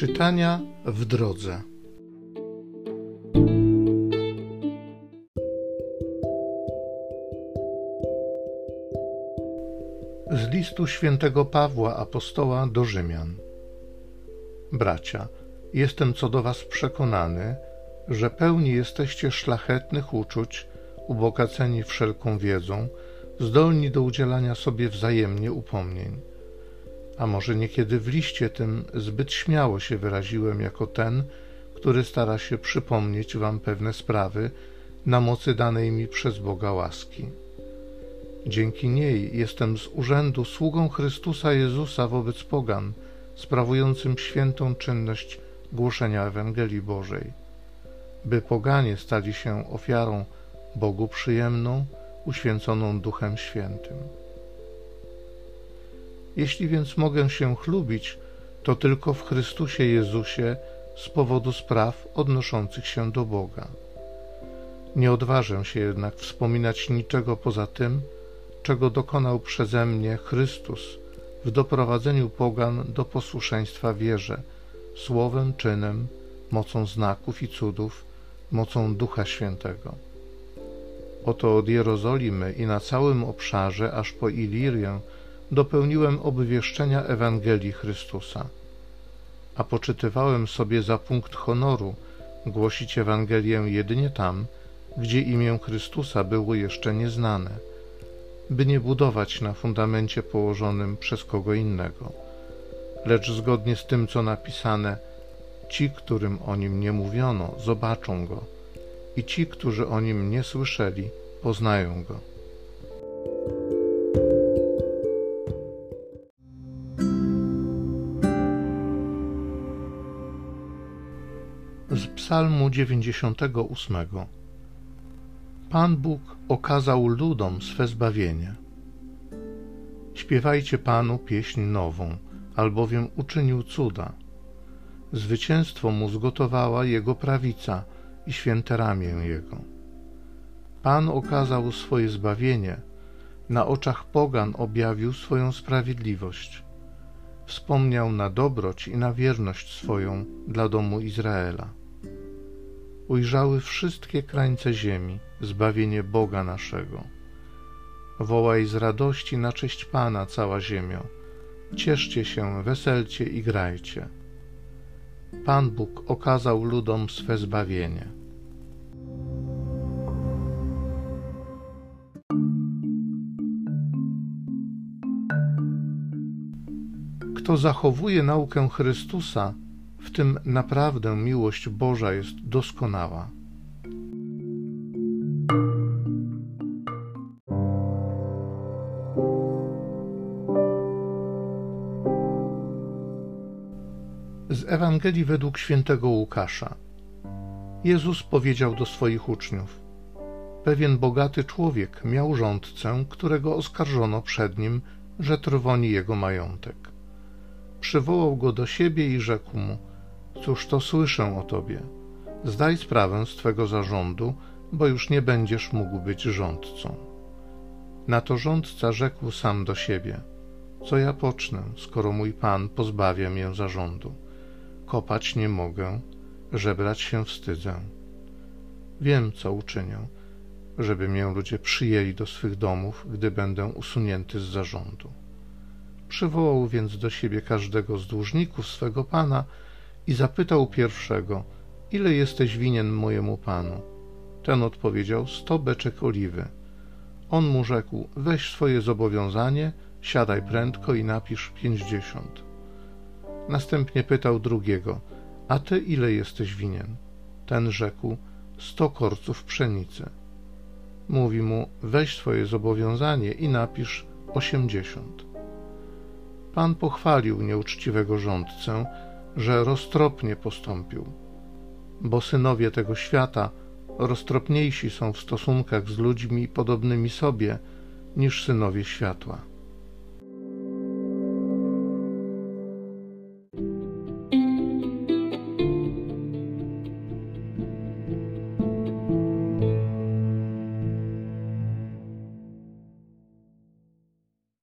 Czytania w drodze. Z listu świętego Pawła apostoła do Rzymian. Bracia, jestem co do was przekonany, że pełni jesteście szlachetnych uczuć, ubogaceni wszelką wiedzą, zdolni do udzielania sobie wzajemnie upomnień a może niekiedy w liście tym zbyt śmiało się wyraziłem jako ten, który stara się przypomnieć wam pewne sprawy na mocy danej mi przez Boga łaski. Dzięki niej jestem z urzędu sługą Chrystusa Jezusa wobec pogan, sprawującym świętą czynność głoszenia Ewangelii Bożej, by poganie stali się ofiarą Bogu przyjemną, uświęconą Duchem Świętym. Jeśli więc mogę się chlubić, to tylko w Chrystusie Jezusie z powodu spraw odnoszących się do Boga. Nie odważę się jednak wspominać niczego poza tym, czego dokonał przeze mnie Chrystus w doprowadzeniu pogan do posłuszeństwa wierze, słowem, czynem, mocą znaków i cudów, mocą Ducha Świętego. Oto od Jerozolimy i na całym obszarze, aż po Ilirię, dopełniłem obwieszczenia Ewangelii Chrystusa, a poczytywałem sobie za punkt honoru głosić Ewangelię jedynie tam, gdzie imię Chrystusa było jeszcze nieznane, by nie budować na fundamencie położonym przez kogo innego, lecz zgodnie z tym, co napisane, ci, którym o nim nie mówiono, zobaczą go, i ci, którzy o nim nie słyszeli, poznają go. Z Psalmu 98. Pan Bóg okazał ludom swe zbawienie. Śpiewajcie Panu pieśń nową, albowiem uczynił cuda. Zwycięstwo mu zgotowała jego prawica i święte ramię jego. Pan okazał swoje zbawienie, na oczach pogan objawił swoją sprawiedliwość. Wspomniał na dobroć i na wierność swoją dla domu Izraela ujrzały wszystkie krańce ziemi zbawienie Boga naszego. Wołaj z radości na cześć Pana cała ziemio. Cieszcie się, weselcie i grajcie. Pan Bóg okazał ludom swe zbawienie. Kto zachowuje naukę Chrystusa, w tym naprawdę miłość Boża jest doskonała. Z Ewangelii według świętego Łukasza. Jezus powiedział do swoich uczniów: Pewien bogaty człowiek miał rządcę, którego oskarżono przed nim, że trwoni jego majątek. Przywołał go do siebie i rzekł mu: Cóż to słyszę o tobie? Zdaj sprawę z twego zarządu, bo już nie będziesz mógł być rządcą. Na to rządca rzekł sam do siebie: Co ja pocznę, skoro mój pan pozbawia mię zarządu? Kopać nie mogę, żebrać się wstydzę. Wiem, co uczynię, żeby mię ludzie przyjęli do swych domów, gdy będę usunięty z zarządu. Przywołał więc do siebie każdego z dłużników swego pana i zapytał pierwszego, ile jesteś winien mojemu panu? Ten odpowiedział, sto beczek oliwy. On mu rzekł, weź swoje zobowiązanie, siadaj prędko i napisz pięćdziesiąt. Następnie pytał drugiego, a ty ile jesteś winien? Ten rzekł, sto korców pszenicy. Mówi mu, weź swoje zobowiązanie i napisz osiemdziesiąt. Pan pochwalił nieuczciwego rządcę, że roztropnie postąpił, bo synowie tego świata roztropniejsi są w stosunkach z ludźmi podobnymi sobie niż synowie światła.